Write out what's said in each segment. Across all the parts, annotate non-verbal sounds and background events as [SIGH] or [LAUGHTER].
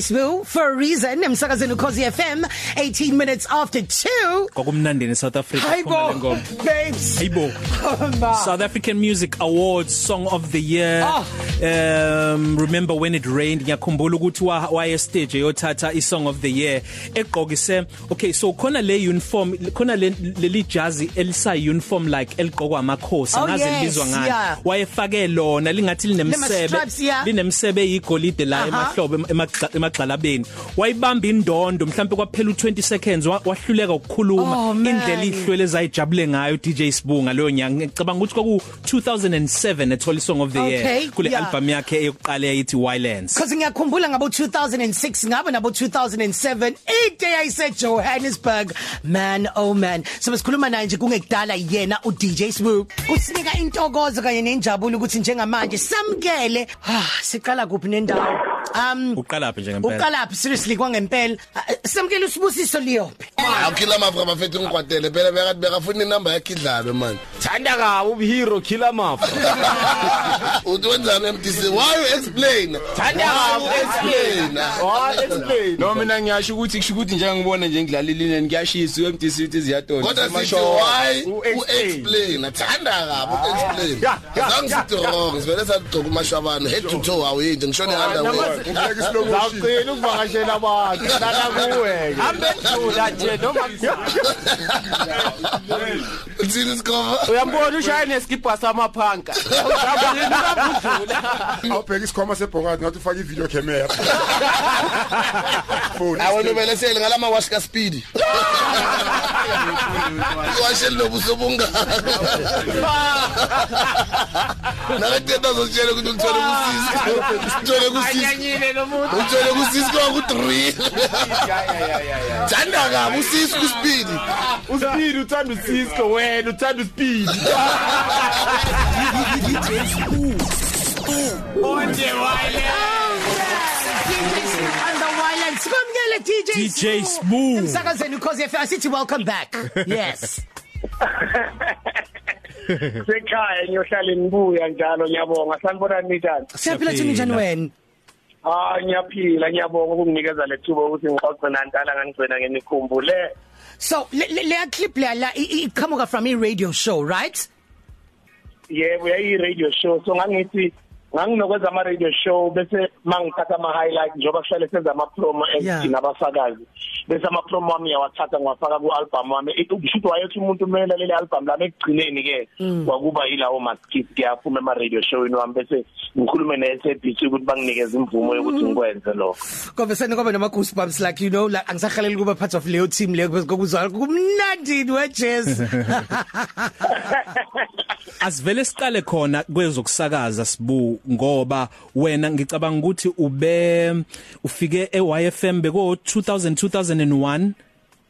Smoo for a reason emsakazeni ukhosi FM 18 minutes after 2 Kokumnandi ne South Africa Hayibo ngoma. babes Hayibo. Oh. [LAUGHS] South African Music Awards Song of the Year. Oh. Um remember when it rained ngiyakhumbula ukuthi wa waye stage eyothatha i Song of the Year egqokise okay so khona le uniform khona le leli jazi elisa uniform like eliqokwa amakhosi Oh, ngaze yes, libizwa ngani yeah. wayefake lona lingathi linemsebe linemsebe yigolide la Aha. emahlobo emagxa- emagxalabeni wayibamba indondo mhlawumbe kwaphela u20 seconds wa- wahluleka ukukhuluma. Oh, man. indlela ihlwele zayijabule ngayo DJ Sibunga leyo nyanga. Ngicabanga ukuthi kwaku 2007 ethola song of the Okay, year kule yeah. album yakhe eyokuqala eyithi Wildlands Cause ngiyakhumbula ngabo 2006 ngaba nabo 2007 iday ayise Johannesburg man oh man. So besikhuluma naye nje kungekudala yena u DJ Smoo usinika intokozo kanye nenjabulo ukuthi njengamanje samkele ah siqala kuphi nendawo? Um uqala phi njengempela uqalaphi seriously kwangempela. Ah, samkele usibusiso liyophi? Awukhila mafra bafethu ngikwatele phela bekathi bekafuna inamba yakhe idlalwe man. Thanda kabi ubuhero killer mafa [LAUGHS] uthi wenzani MTC why you explain? Thanda Why kabi you explain? Oh explain? No mina ngiyasho ukuthi kusho ukuthi njengibona nje ngidlala ilineni ngiyashisa uMTC uthi ziyadonsa. Kodwa sithi why U- u explain. explain athanda kabi u explain. Yeah, yeah, azange yeah, sithi wrong sivele sagcoka umashwabano head to toe awuyinje ngishone underwear Zawuqina ukuvakashela abantu lana kuwe hambe thula nje noma uthini isikhofa uyambona ushaya neskipa samaphanka uzabulini ukavudlula awubheka isikhwama sebhongathi ngathi ufake ivideo camera. [LAUGHS] Phone awena ubelesele ngalama wash ka speed. iwasheli lobuso bungaka nakaqeda uzotshela ukuthi ulithole kusisi uthole kusisi anyanyile lo muntu. Uthole kusisi kwa ku3 [LAUGHS] thanda kabi usisi ku speed uspeed uthanda ucisco wena uthanda uspeed onje wale Underwire samkele DJ DJ Smoo. emsakazeni ukhosi FM sithi welcome back. Yes. Sekhaya ngiyohlala ngibuya njalo ngiyabonga. Sanibona nitani siyaphila thini njani wena? Ah ngiyaphila ngiyabonga. Ukunginikeza lethuba ukuthi ngixoxe nantala ngangigcina ngenikhumbule So le le le clip le la i- i- iqhamuka from i radio show right? yebo yayi radio show so ngangithi nganginokwenza ama radio show bese mangithatha ama highlight njoba kuhlale senza ama promo Yeah. ezithina abasakazi. Bese ama promo wami yawathatha ngiwafaka ku album wami ukusho wayethi umuntu umela leli album lami ekugcineni ke kwakuba yilawo maskit ke aphuma ema radio show wami. Bese ngikhulume ne SABC ukuthi banginikeze imvumo yokuthi ngikwenze lokho. Ngoba sene ngoba nama goosebumps like you know like angisahalela kuba part of leyo team leyo because kokuzwa kumnandi we jazz. [LAUGHS] asivele siqale khona kwezokusakaza sibu. Ngoba wena ngicabanga ukuthi ube ufike eYFM beko 2000 2001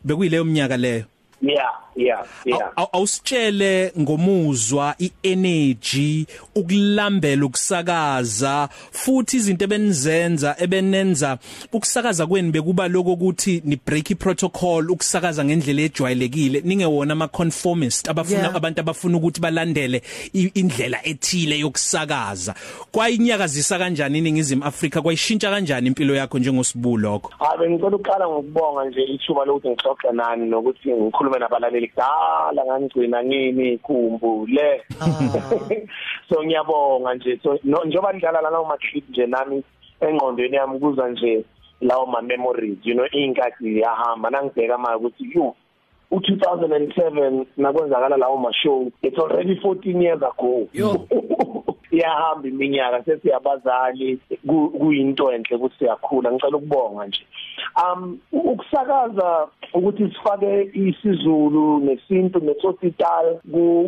bekuyileyo minyaka leyo? Yeah. Yeah yeah. Aw- awusitshele ngomuzwa ienergy ukulambela ukusakaza futhi izinto ebenizenza ebenenza ukusakaza kweni bekuba lokho ukuthi ni break protocol ukusakaza ngendlela ejwayelekile. Ningewona ama conformist abafuna Yeah. abantu abafuna ukuthi balandele i- indlela ethile yokusakaza. Kwayinyakazisa kanjani iningizimu Afrika? Kwayishintsha kanjani impilo yakho njengosibu lokho? Habe ngicela ukuqala ngokubonga nje ithuba lokuthi ngixoxe nani nokuthi ngikhulume nabalaleli kudala ngangigcina ngini ikhumbule. [LAUGHS] So ngiyabonga nje. So no- njoba nidlala lawo ma clip nje nami engqondweni yami kuza nje lawo ma memories you know inkathi yahamba nangibheka manje ukuthi you u2007 nakwenzakala lawo ma show it's already 14 years ago. [LAUGHS] iyahamba iminyaka sesiyabazali ku- kuyinto enhle ukuthi siyakhula. Ngicela ukubonga nje. Um ukusakaza ukuthi sifake isiZulu nesintu nesosital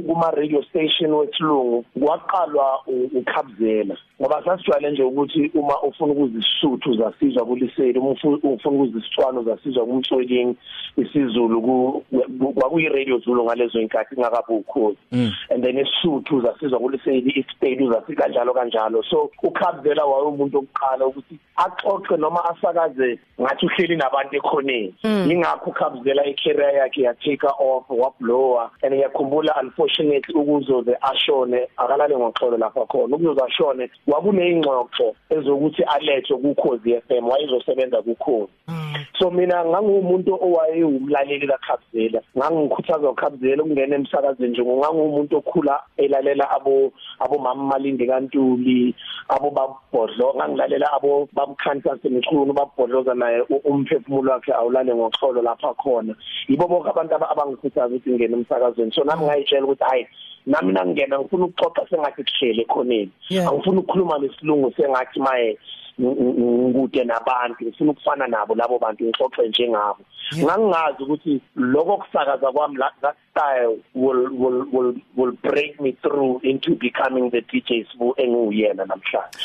kuma radio station wethlungu kwaqalwa u- ukhabzela. Ngoba sasijwayele nje ukuthi uma ufuna ukuzisuthu uzasizwa kuliseli uma ufu- ufuna ukuzisitswana uzasizwa kumtsweking isiZulu ku- ku- kwakuyi radio Zulu ngalezo inkathi ngakabukho and then isuthu uzasizwa kuliseli isipedi uzasika kanjalo kanjalo. So ukhabzela waye umuntu oqala ukuthi axoxe noma asakaze ngathi uhleli nabantu ekhoneni. Ingakho ukhabzela icareer yakhe ya take off wablower and ngiyakhumbula unfortunately ukuzoze ashone akalale ngoxolo lapha khona. Ukuzoze ashone kwakuneyingxoxo ezokuthi alethwe kukhozi FM wayezosebenza kukhozi. So mina ngangumuntu owayewumlaleli kaKhabzela ngangikhuthaza uKhabzela ukungena emsakazweni nje ngangumuntu okhula elalela abo abomama Malindi kaNtuli abo babhodlo ngangilalela abo bamkhansa semixhunu babhodloza naye umphefumulo wakhe awulale ngoxholo lapha khona. Yibo bonke abantu abangikhuthaza ukuthi ngene emsakazweni. So nami ngayitshela ukuthi hayi nami nangena ngifuna ukuxoxa sengathi kuhlele khoneni angifuni ukukhuluma lesilungu sengathi maye ngikude nabantu ngifuna ukufana nabo labo bantu ngixoxe njengabo ngangingazi ukuthi lokho kusakaza kwami that style will will will will break me through into becoming the DJ Sbu enguyena namhlanje.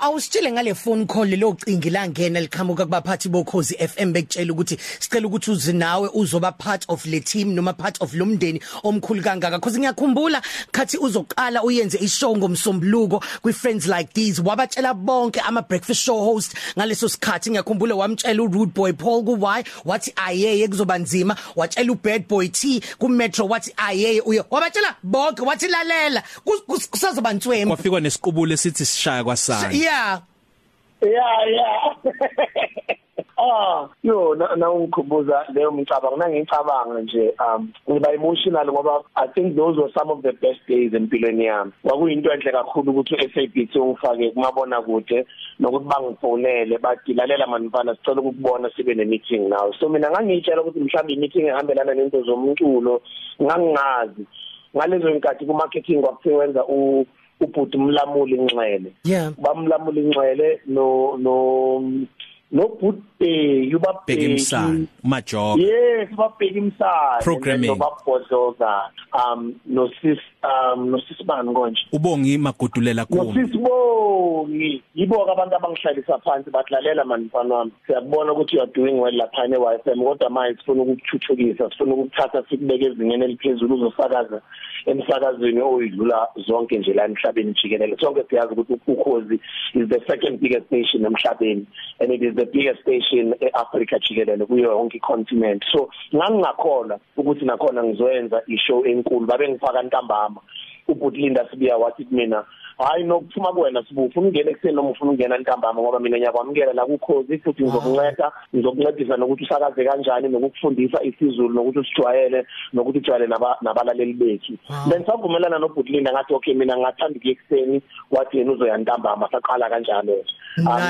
Awusitshele ngale phone call lo cingi la ngena liqhamuka kubaphathi bokhozi FM bekutshela ukuthi sicela ukuthi uze nawe uzoba part of le team noma part of lomndeni omkhulu kangaka. Because ngiyakhumbula khathi uzoqala uyenze ishow ngomsombuluko kwi friends like these. Wabatshela bonke ama breakfast show host ngaleso sikhathi. Ngiyakhumbula wamtshela uRude Boy Paul ku why wathi ayeye kuzoba nzima. Watshela uBad Boy T ku Metro wathi ayeye uyo wabatshela bonke wathi lalela. Kusazoba ntswemi kwafikwa nesiqubulo esithi sishaya kwasana yeah. Yeah yeah. [LAUGHS] Ah, yo na ungikhumbuza leyo mcabango nangicabanga nje um ngiba emotional ngoba I think those were some of the best days empilweni yami. Kwakuyinto enhle kakhulu ukuthi uSABC ungifake kumabona kude nokuthi bangifonele bathi lalela manifana sicela ukubona sibe ne meeting nawe. So mina ngangitshela ukuthi mhlawumbe i-meeting ehambelana nento zomculo ngangingazi. Ngalezo nkathi ku marketing kwakuthiwa wenza u ubhuti umlamuli inxele. Yeah. Bamlamuli inxele no no nobhuthe yubabheki imsana majob yes babheki imsana programming. nobabhodloza um no sis um no sisibani konje ubongi magudulela kuwo no sisibongi yibo abantu abangihlalisa phansi batlalela mani mfana wami. Siyabona ukuthi you are doing well lapha ne YFM kodwa manje sifuna ukukuthuthukisa sifuna ukuthatha sikubeke ezingeni eliphezulu uzosakaza emsakazweni oyidlula zonke nje la emhlabeni jikelele. Sonke siyazi ukuthi ukhozi is the second biggest nation emhlabeni and it is the biggest station eAfrica jikelele kuyo yonke icontinent. So ngangingakhola ukuthi nakhona ngizoyenza ishow enkulu babe ngifaka ntambama ubutlinda sibiya wathi kumina hayi nokuphuma kuwena sibu ufuna ungena ekuseni noma ufuna ungena ntambama ngoba mina ngiyakwamukela la kukhozi futhi ngizokunceda ngizokuncedisa nokuthi usakaze kanjani nokukufundisa isizulu nokuthi usijwayele nokuthi ujwayele nabalaleli bethu. Bengisavumelana nobutlinda ngathi okay mina ngathanda ukuya ekuseni wathi yena uzoya ntambama saqala kanjalo.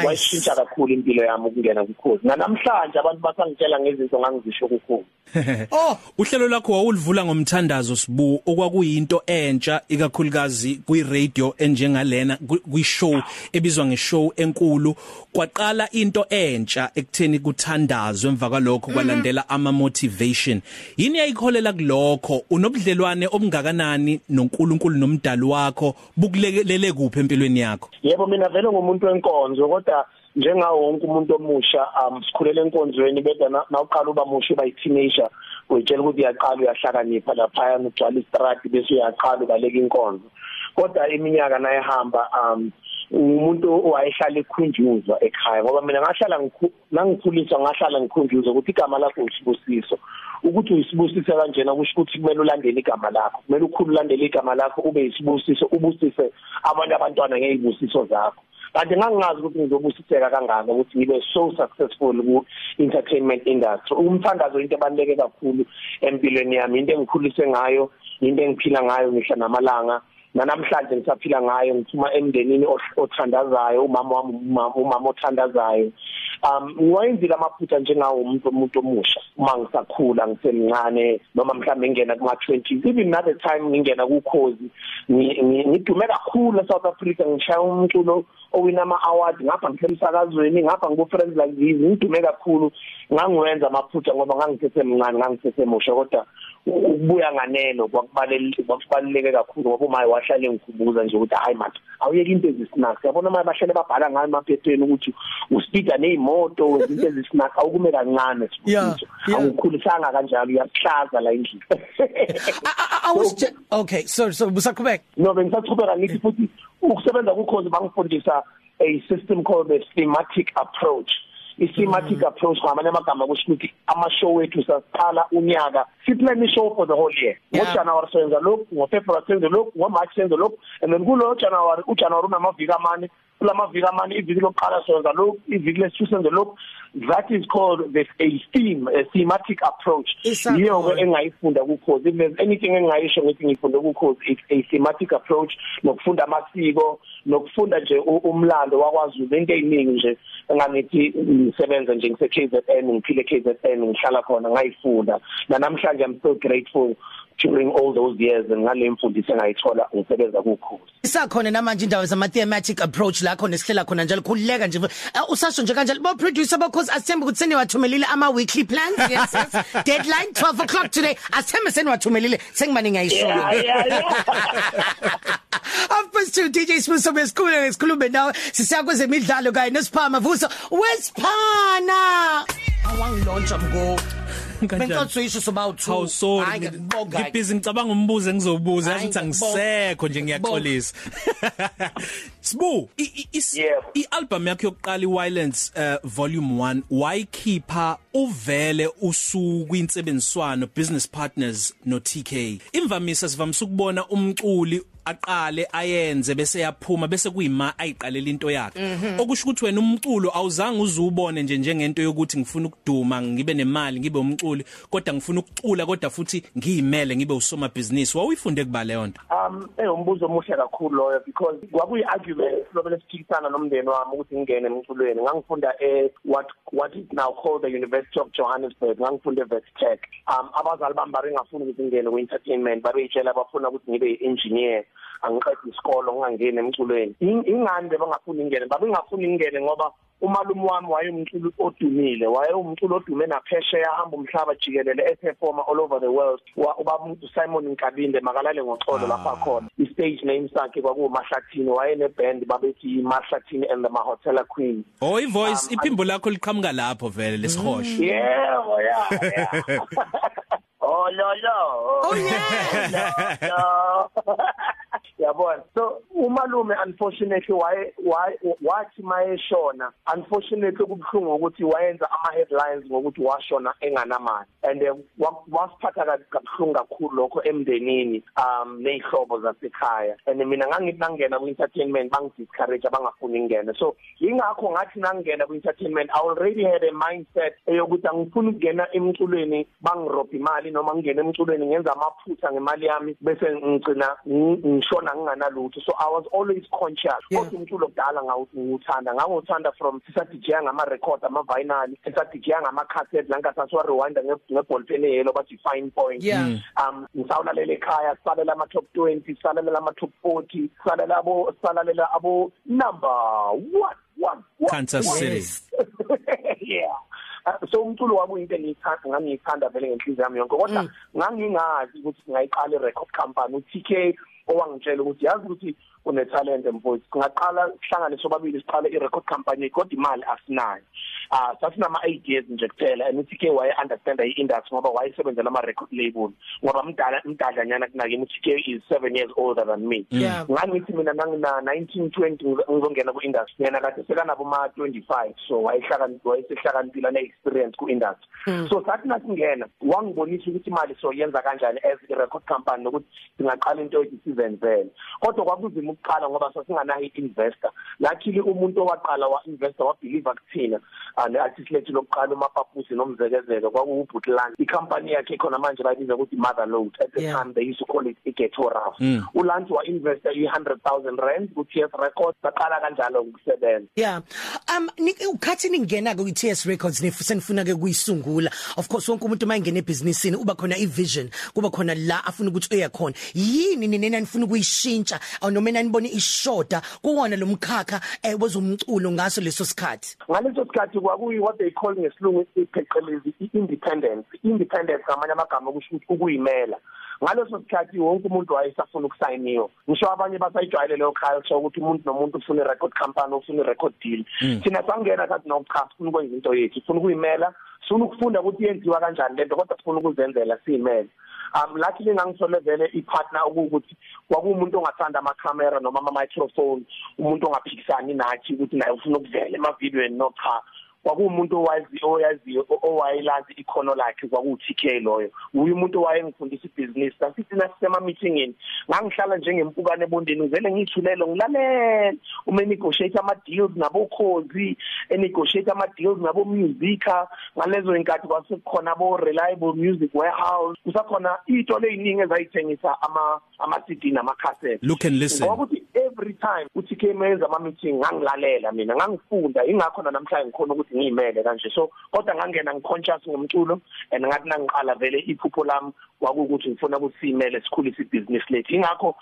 Kwashintsha kakhulu impilo yami ukungena kukhozi. Namhlanje abantu basangitshela ngezinto ngangizisho kukhozi. [LAUGHS] Oh uhlelo lakho wawulivula ngomthandazo sibu okwakuyinto entsha ikakhulukazi kwi radio enjengalena kwishow ebizwa ngeshow enkulu. Kwaqala into entsha ekutheni kuthandazwe emva kwalokho kwalandela ama motivation yini yayikholela kulokho? Unobudlelwane obungakanani noNkulunkulu nomdali wakho bukulelele kuphi empilweni yakho? Yebo mina vele ngumuntu wenkonzo kodwa njengawo wonke umuntu omusha um sikhulele enkonzweni beda nawuqala uba musha uba i-teenager uyitshela ukuthi uyaqala uyahlakanipha lapha ugcwala istrati bese uyaqala ubaleka inkonzo. Kodwa iminyaka nayihamba um umuntu owayehlala ekhunjuzwa ekhaya ngoba mina ngahlala ngangikhuliswa ngahlala ngikhunjuzwa ukuthi igama lakho usibusiso. Ukuthi uyisibusiso kanjena kusho ukuthi kumele ulandele igama lakho. Kumele ukhulu ulandele igama lakho ube yisibusiso ubusise abantu abantwana ngezibusiso zakho. Kanti ngangingazi ukuthi ngizobusiseka kangaka ukuthi ngibe so successful ku entertainment industry. Umthandazo into ebaluleke kakhulu empilweni yami into engikhulise ngayo into engiphila ngayo mihla namalanga. Nanamhlanje ngisaphila ngayo ngithuma emndenini othandazayo umama wami umama othandazayo. Um ngiwayenzile amaphutha njengawo umuntu umuntu omusha. Uma ngisakhula ngisemncane noma mhlawumbe ngingena kuma 20 even another time ngingena kukhozi ngidume kakhulu eSouth Africa ngishaya umculo owina ama awards ngapha ngisemsakazweni ngapha ngibo friends like these ngidume kakhulu. Ngangiwenza amaphutha ngoba ngangithethe mncane ngangithethe musha kodwa ukubuya nganeno kwakubaluleke kwakubaluleke kakhulu ngoba uma wahlale ngikhumbuza nje ukuthi hayi manje awuyeke into ezisnacks yabona uma bahlale babhala ngayo emaphepheni ukuthi uspeeda nezimoto izinto ezisnacks awukume kancane sibuzo awukhulisanga kanjalo uyahlaza la endlini. [LAUGHS] Awusithe okay so so busaqhubeka no bengisaqhubeka ngithi futhi ukusebenza kukhozi bangifundisa a system called the thematic approach. I-thematic approach ngamanye amagama kusho ukuthi ama-show wethu sasiqala unyaka. Siplan i-show for the whole year. Yeah. ngojanuwari senza lokhu ngofebruwari senze lokhu ngomarch senze lokhu and then kulo januwari ujanuwari unamaviki amane kulamaviki amane iviki lokuqala senza lokhu iviki lesithu senze lokhu that is called the a theme a thematic approach. Isakhona. yiyo ke engayifunda kukhozi if there's anything engayisho ngithi ngifunde kukhozi it's a thematic approach nokufunda amasiko nokufunda nje u- umlando wakwaZulu. Into eziningi nje enganithi ngisebenza nje ngise KZN ngiphile KZN ngihlala khona ngayifunda. Namhlanje i'm so grateful during all those years ngale mfundisi engayithola ngisebenza kukhozi isakhona namanje indawo zama thematic approach la khona sihlela khona njalo khuleka nje. Eh, usasho nje kanjalo bo producer because asithembe ukuthi seniwathumelile ama weekly plans. Yes, yes. [LAUGHS] deadline 12 o'clock today. Asithembe seniwathumelile. Sengimani ngiyayisho After [LAUGHS] two DJ Smuso besikhuluma ngesikhulume nawe. Sisiya kwezemidlalo kanye nesiphama vuso wesiphana awangilontsha mgo Bengicothu isho soba u2 Hawu sorry ngibhizi ngicabanga umbuzo engizobuza. Hayi, ukuthi ngiyakubonga. angisekho nje ngiyaxolisa. [LAUGHS] Sibu i- i- is- Yebo. i-album yakho yokuqala iWiolence uh, volume 1 wayikhipha uvele usuku insebenziswano business partners no TK imvamisa sivamisa ukubona umculi aqale ayenze bese yaphuma bese kuyima ayiqalela into yakhe. Okusho ukuthi wena umculo awuzange uzubone nje njengento yokuthi ngifuna ukuduma ngibe nemali ngibe umculi kodwa ngifuna ukucula kodwa futhi ngiyimele ngibe usoma business wawuyifunde kuba leyo nto? Um eh umbuzo omuhle kakhulu loyo because kwakuyi argument lobele siphikisana nomndeni wami ukuthi ngingene emculweni. Ngangifunda eh what what is now called the University of Johannesburg. Ngangifunda eVestech um abazali bami bari ngafuna ukuthi ngingene ku entertainment babeyitshela bafuna ukuthi ngibe engineer angiqede isikolo ngingangeni emculweni. In- ingani bengafuni ngingene babengafuni ngingene ngoba umalume wami wayemculi odumile wayewumculi odume naphesheya ahamba umhlaba jikelele eperforma all over the world. Wa- ubaba umuntu Simon Nkabinde makalale ngoxolo lapha khona. I-stage name sakhe kwakumahlathini wayene band babethi imahlathini and the Mahotela Queen. Oh ivoice iphimbo lakho liqhamuka lapho vele lesihosho yebo yeah yeah [LAUGHS] oh lo lo. Oh yeah. [LAUGHS] No [LAUGHS] yabona so umalume unfortunately waye waye- wathi mayeshona unfortunately kubhlungu ukuthi wayenza ama headlines ngokuthi washona enganamali. And eh, wa- wasiphatha ka- kabuhlungu kakhulu lokho emndenini um nezihlobo zasekhaya. And mina ngangithi nangena ku entertainment bangidiscourage abangafuni ngene so ingakho ngathi nangena ku entertainment i already had a mindset eyokuthi angifuni ukungena emculweni bangirobha imali noma ngingena emculweni ngenza amaphutha ngemali yami bese ngicina ng- ngishona nginganalutho so i was always conscious. Yeah. kodwa umculo kudala ngawuthanda ngawuthanda from sisadijaya ngama record ama vinyl sisadijaya ngama cassette la ngasasiwa rewind ngeball pen yellow bathi fine point. Yeah. um ngisawulalela ekhaya sisalela ama top 20 sisalela ama top 40 sisalela abo sisalela abo number 1 1 Kansas City. [LAUGHS] Yeah. Uh, so umculo wakuyinto engiyithanda ngangiyithanda vele ngenhliziyo yami yonke. Kodwa ngangingazi ukuthi singayiqala i-record company u-TK owangitshela ukuthi yazi ukuthi une talent mfowethu. Singaqala sihlangane sobabili siqale i-record company kodwa imali asinayo. Ah sasinama 8 years nje kuphela and uTK waye understand i-industry ngoba wayesebenzela ama record label. Ngoba mdala mdadlanyana kunakimi uTK is 7 years older than me. Yeah. ngangithi mina nangina 1920 ngizongena ku industry yena kade sekanabo ma 25 so wayehlakaniphi wayesehlakaniphila ne experience ku industry so sathi nasingena wangibonisa ukuthi imali so yenza kanjani as a record company nokuthi singaqala into ethi sizenzele kodwa kwakuzima ukuqala ngoba sasinganayo investor lakhili umuntu owaqala wa investor wa believe kuthina and artist lethu lokuqala umapapusi nomzekezelo kwakuwubhutland icompany yakhe khona manje bayibiza ukuthi mother load at the Yeah. time they used to call it ighetto rough ulanti wa investor i100000 rand ku TS Records. Baqala kanjalo ukusebenza Yeah. Um ni- ukhathi ningena ku TS Records nifusenifuna ke kuyisungula. Of course wonke umuntu mayingena ebusinessini uba khona ivision, kuba khona la afuna ukuthi uye khona. Yini nina nifuna ukuyishintsha? Aw noma nanibone ishoda kuwona lo mkhakha eh wezomculo ngaso leso sikhathi. ngaleso sikhathi kwakuyi what they call ngesilungu ipheqelezi i-independence. Independence ngamanye amagama kusho ukuthi ukuyimela. Ngaleso sikhathi wonke umuntu wayesafuna ukusayiniwa ngisho abanye basayijwayele leyo culture ukuthi umuntu nomuntu ufuna i-record company ufuna i-record deal. Thina sangena sathi no cha sifuna ukwenza into yethu sifuna ukuyimela sifuna ukufunda ukuthi yenziwa kanjani lento kodwa sifuna ukuzenzela siyimele. Um lathi lingangithole vele ipartner ukuthi kwakuumuntu ongathanda ama camera noma ama microphone umuntu ongaphikisani nathi ukuthi naye ufuna ukuvela emavidweni no cha. Kwakuwumuntu owazi oyaziyo owayilazi ikhono lakhe kwaku TK loyo. Uyu umuntu owayengifundisa ibusiness sasithi nasema meetingini ngangihlala njengempukane ebondeni ngivele ngithulele ngilalela uma negotiate ama deals nabokhozi negotiate ama deals nabo musica ngalezo inkathi kwasekukhona abo reliable music warehouse. Kusakhona itolo eziningi ezayithengisa ama ama CD nama cassette look and listen. Ngokuthi every time uthi ke menza ama meeting ngangilalela mina ngangifunda. Ingakho namhlanje ngikhona ukuthi ngiyimele kanje. So kodwa ngangena ngiconscious ngomculo and ngathi nangiqala vele iphupho lami kwakukuthi ngifuna ukuthi simele sikhulise ibusiness lethu. Ingakho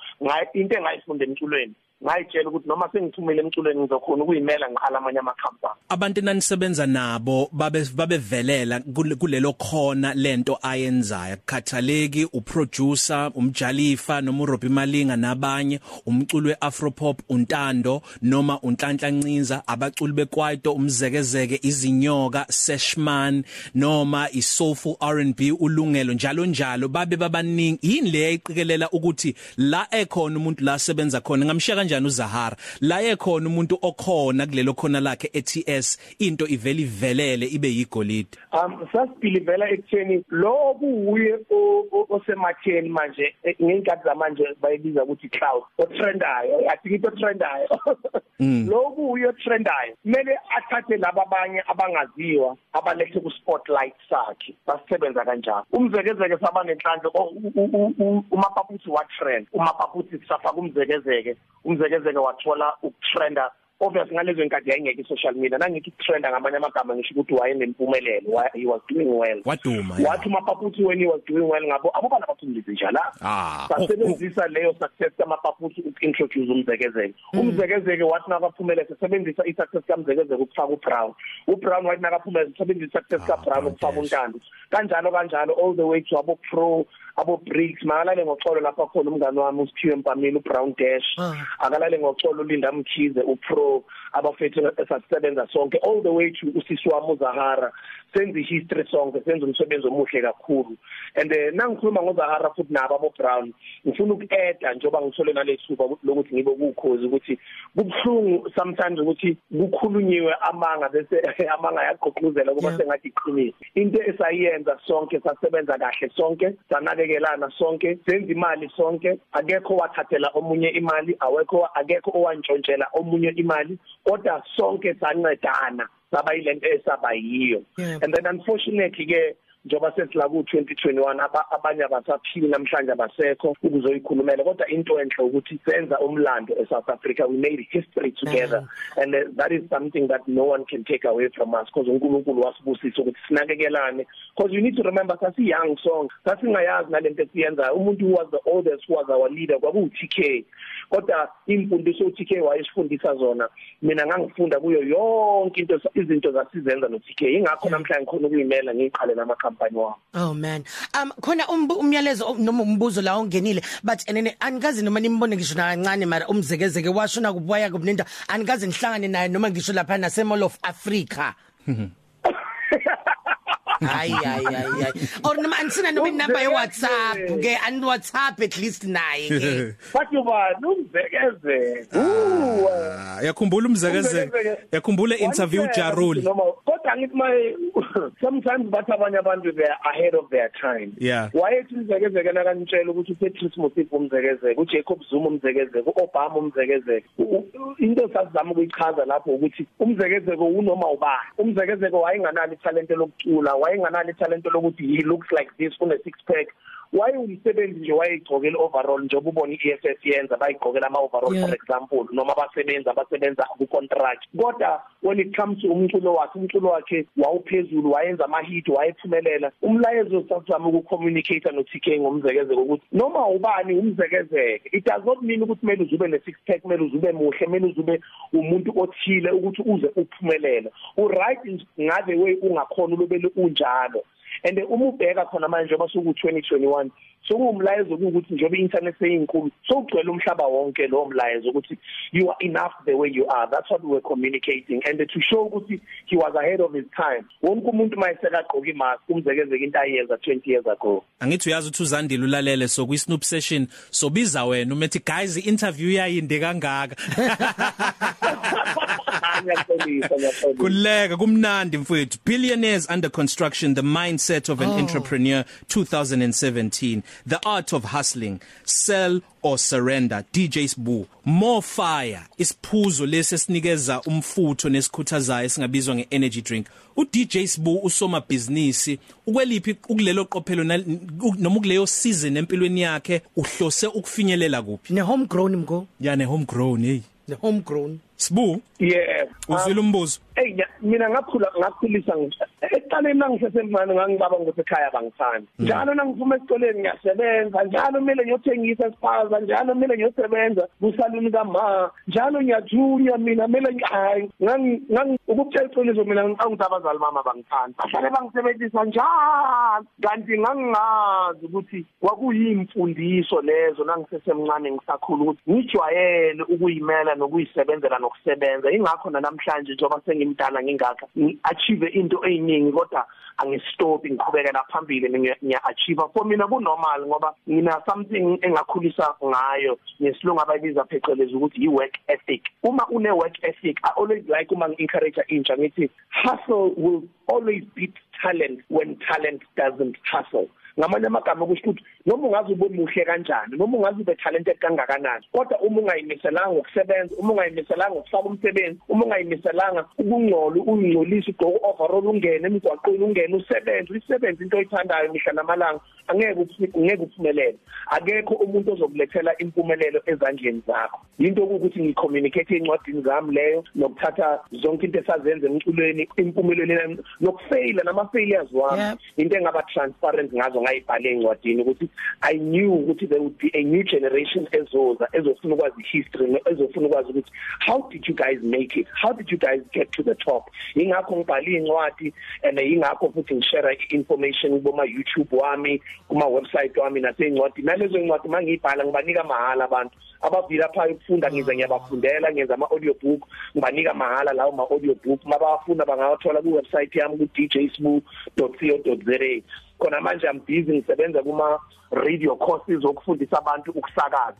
into engayifunda emculweni ngayitshela ukuthi noma sengithumele emculweni ngizokhona ukuyimela ngiqala amanye amakhampani. Abantu nanisebenza nabo babe babevelela kulelo khona lento ayenzayo. Khathaleki uproducer umjalifa noma uRobbie Malinga nabanye umculo weafropop untando noma unhlanhla ncinza abaculi bekwaito umzekezeke izinyoka seshman noma isoulful R&B ulungelo njalo njalo babe babaningi. Yini le yayiqikelela ukuthi la ekhona umuntu la sebenza khona? Ngamshiya kanjani uZahara? La ekhona umuntu okhona kulelo khona lakhe eTS into ivele ivelele ibe yigolide. Um sasibhilivela ekutheni lo kuuye osematheni manje eh, ngenkathi zamanje bayibiza ukuthi cloud otrendayo. Yathi into trendayo lo kuuye otrendayo. Kumele athathe laba abanye abangaziwa abalethe ku spotlight sakhe. Basisebenza kanjalo. Umzekezeke saba nenhlanhla umapaputhi wa trend umapaputhi safaka umzekezeke umzekezeke wathola ukutrenda. Obviously ngalezo nkathi yayingekho i-social media nangikho i-trend ngamanye amagama ngisho ukuthi wayenempumelelo he was doing well. Waduma wathi mapaputhi when he was doing well ngabo abobana baphumlise njalo ah sasebenzisa leyo success kamapaputhi ukintroduce umzekezeke umzekezeke wathi nakaphumele sesebenzisa i-success kamzekezeke ukufaka uBrown. uBrown wathi nakaphumele sesebenzisa i-success kaBrown ukufaka untando. Kanjalo kanjalo all the way to abo pro abo bricks makalale ngoxolo lapha khona umngane wami usiphiwe Mpamela uBrown Dash. Akalale ngoxolo uLinda Mkhize uPro abafethu esasebenza sonke all the way to usisi wami uZahara. Senze history sonke senze umsebenzi omuhle kakhulu. And uh, nangikhuluma ngoZahara futhi nabo abo Brown ngifuna ukuadd njoba ngithole nalethuba lokuthi ngibe ukukhozi ukuthi kubhlungu sometimes ukuthi kukhulunyiwe amanga bese [LAUGHS] amanga yaqoquzela kuba sengathi iqinile. Into esayenza sonke sasebenza kahle sonke sanakekelana sonke senza imali sonke akekho wathathela omunye imali awekho akekho owantshontshela omunye imali kodwa sonke sancedana saba yilento esaba yiyo and then unfortunately ke njoba sesila ku 2021 abanye abasaphili namhlanje abasekho ukuzoyikhulumela. Kodwa into enhle ukuthi senza umlando eSouth Africa we made history together. Yeah. and uh, that is something that no one can take away from us because uNkulunkulu wasibusisa ukuthi sinakekelane because you need to remember sasi young song. Sasingayazi nalento esiyenza. Umuntu who was the oldest who was our leader kwaku TK kodwa imfundiso uTK wayesifundisa zona. Mina ngangifunda kuyo yonke into izinto zasizenza no TK ingakho namhlanje ngikhona ukuyimela ngiqhale nama company wami oh man. Um khona umyalezo noma umbuzo la ongenile but enene anikazi noma nimbone ngisho na kancane mara umzekezeke washona kubwaya kubnenda anikazi nihlangane naye noma ngisho lapha nase Mall of Africa. Hayi hayi hayi or noma anisina noma inamba ye WhatsApp. Ke an WhatsApp at least naye ke bathi ubani umzekezeke uwa yakhumbula umzekezeke yakhumbula interview Jarul. kodwa ngithi my sometimes bathi abanye abantu they are ahead of their time? Yeah. Wayethi umzekezeke nakanitshela ukuthi uPetrus Motsepe umzekezeke uJacob Zuma umzekezeke uObama umzekezeke into sasizama ukuyichaza lapho ukuthi umzekezeke unoma ubani umzekezeke wayenganalo italent lokucula wayenganalo italent lokuthi he looks like this une six pack. Wayengumsebenzi nje wayegcokela overall njengoba ubona iEFF yenza bayigqokela ama overall yeah. for example noma abasebenza abasebenza ku contract kodwa when it comes to umculo wakhe umculo wakhe wawuphezulu wayenza ama hit wayephumelela. Umlayezo sasizama ukucommunicate no TK ngomzekezeko ukuthi noma ubani umzekezeke it does not mean ukuthi kumele uzube ne six pack kumele uzube muhle kumele uzube umuntu othile ukuthi uze uphumelele. U right ngabe way ungakhona ulobele unjalo. And uma ubheka khona manje soku 2021 sokuwumlayezo ukuthi njengoba i-internet seyinkulu sokugcwele umhlaba wonke lo mlayezo ukuthi you are enough the way you are. That's what we were communicating. And to show ukuthi he was ahead of his time. Wonke umuntu mayesekagqoka imask umzekezeke into ayenza 20 years ago. Angithi uyazi ukuthi uzandile ulalele so kwi Snoop session sobiza wena umethi guys i-interview yayinde kangaka. [LAUGHS] Ngiyaxolisa ngiyaxolisa kuleka kumnandi mfowethu. Billionaires under construction the mindset of an oh. entrepreneur 2017 the art of hustling sell or surrender. DJ Sbu more fire. Isiphuzo lesi esinikeza umfutho nesikhuthazayo singabizwa ngeenergy drink. U DJ Sbu usoma business ukweliphi ukulelo qophelo noma kuleyo season empilweni yakhe uhlose ukufinyelela kuphi? Ne homegrown mgo ya ne homegrown hey. Ne homegrown Sbu yeah uzwile umbuzo. Hey mina ngakhula ngakhulisa ekuqaleni nangisesemncane ngangibaba ngokuthi ekhaya bangithanda njalo nangiphuma esikoleni ngiyasebenza njalo kumele ngiyothengisa esipaza njalo kumele ngiyosebenza kusaluni kama njalo ngiyajunya mina kumele hayi ngangi ukutshela iqiniso mina ngicathi abazali mama bangithanda bahlale bangisebenzisa njalo kanti ngangingazi ukuthi kwakuyimfundiso lezo nangisesemncane ngisakhula ukuthi ngijwayele ukuyimela nokuyisebenzela nokusebenza. Ingakho namhlanje njengoba sengimdala ngingaka. Ngiachieve into eyiningi kodwa angistop ngiqhubekela phambili ngiya achieve for mina ku normal ngoba ngina something engakhulisa ngayo ngesilungu abayibiza phecelezi ukuthi i work ethic. Uma une work ethic i always like uma ngi-encourage intsha ngithi hustle will always beat talent when talent doesn't hustle. Ngamanye amagama kusho ukuthi noma ungaze ube muhle kanjani noma ungaze ube talented kangakanani kodwa uma ungayimiselanga ukusebenza uma ungayimiselanga ukufaka umsebenzi uma ungayimiselanga ukungcola ungcolisa ugqoka overall ungene emigwaqweni ungene usebenze uyisebenze into oyithandayo mihla namalanga angeke ungeke uphumelele. Akekho umuntu ozokulethela impumelelo ezandleni zakho. Into ukuthi ngicommunicate encwadini zami leyo nokuthatha zonke into esazenza emculweni impumelelo nokufaila nama failures wami. Into engaba transparent ngazo ngayibhala encwadini ukuthi i knew ukuthi there would be a new generation ezoza ezofuna ukwazi history ezofuna ukwazi ukuthi how did you guys make it? How did you guys get to the top? Ingakho ngibhala incwadi and ingakho futhi ngishare information kuma YouTube wami kuma website wami nasencwadi nalezo incwadi mangiyibhala ngibanika mahala abantu. Abavila phaya ukufunda ngize ngiyabafundela ngenza ama audiobook ngibanika mahala lawo ma audiobook mabafuna bangawathola ku website yami ku djsbu.co.za khona manje I'm busy ngisebenza kuma radio courses okufundisa abantu ukusakaza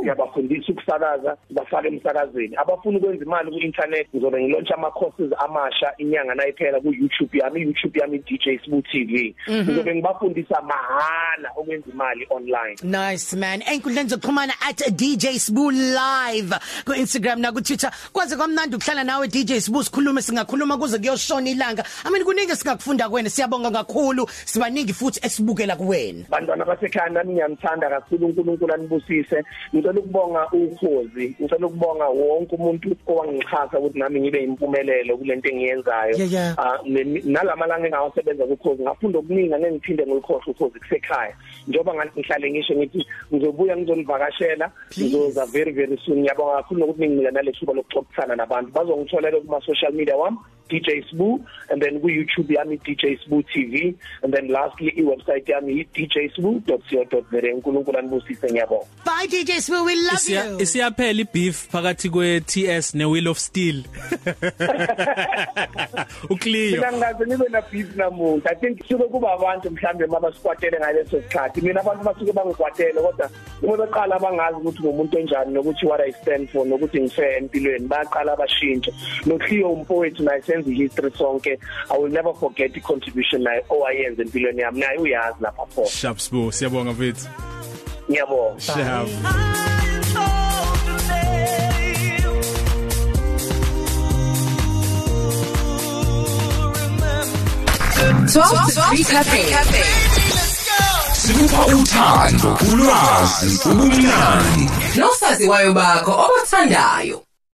ngiyabafundisa ukusakaza bafake emsakazweni abafuna ukwenza imali ku internet ngizobe ngilaunch ama courses amasha inyanga nayiphela ku YouTube yami YouTube yami DJ Sbu TV Mhm. ngizobe ngibafundisa mahala ukwenza imali online Nice man. Enkundleni zokuxhumana at DJ Sbu live ku Instagram na ku Twitter. Kwaze kwamnandi ukuhlala nawe DJ Sbu sikhulume singakhuluma kuze kuyoshona ilanga. I mean kuningi singakufunda kuwena. Siyabonga kakhulu. Sibaningi futhi esibukela kuwena. bantwana basekhaya nami ngiyamthanda kakhulu uNkulunkulu anibusise ngicela ukubonga ukhozi ngicela ukubonga wonke umuntu owangixhasa ukuthi nami ngibe impumelelo kulento engiyenzayo Yeah, yeah. Ah, ne- nalamalanga engawasebenza kukhozi ngafunda okuningi ngengiphinde ngikhohle ukhozi kusekhaya njengoba ngathi ngihlale ngisho ngithi ngizobuya ngizonivakashela Please. ngizoza very very soon ngiyabonga kakhulu nokuthi ninginika naleshuba lokuxoxisana nabantu bazongitholela kuma social media wami DJ Sbu and then ku YouTube yami DJ Sbu TV and then lastly i website yami djsbu.co.za uNkulunkulu anibusise ngiyabonga Bye DJ Sbu we love Isiya you. isiyaphela ibeef phakathi kwe TS ne Wheel of Steel. [LAUGHS] uCleo. mina ngaze nibe na beef namuntu i think suke kuba abantu mhlambe mabasikwatele ngaleso sikhathi mina abantu basuke bangikwatele kodwa uma beqala abangazi ukuthi ngumuntu onjani nokuthi what i stand for nokuthi ngife empilweni bayaqala abashintsha noCleo umpowethu naye senza history sonke i will never forget the contribution naye owayenza empilweni yami naye uyazi lapha pho Sharp Sbu siyabonga mfethu. ngiyabonga Sharp. Twelve to three cafe. Sikupha uthando ulwazi ubumnandi Nosaziwayo bakho obathandayo.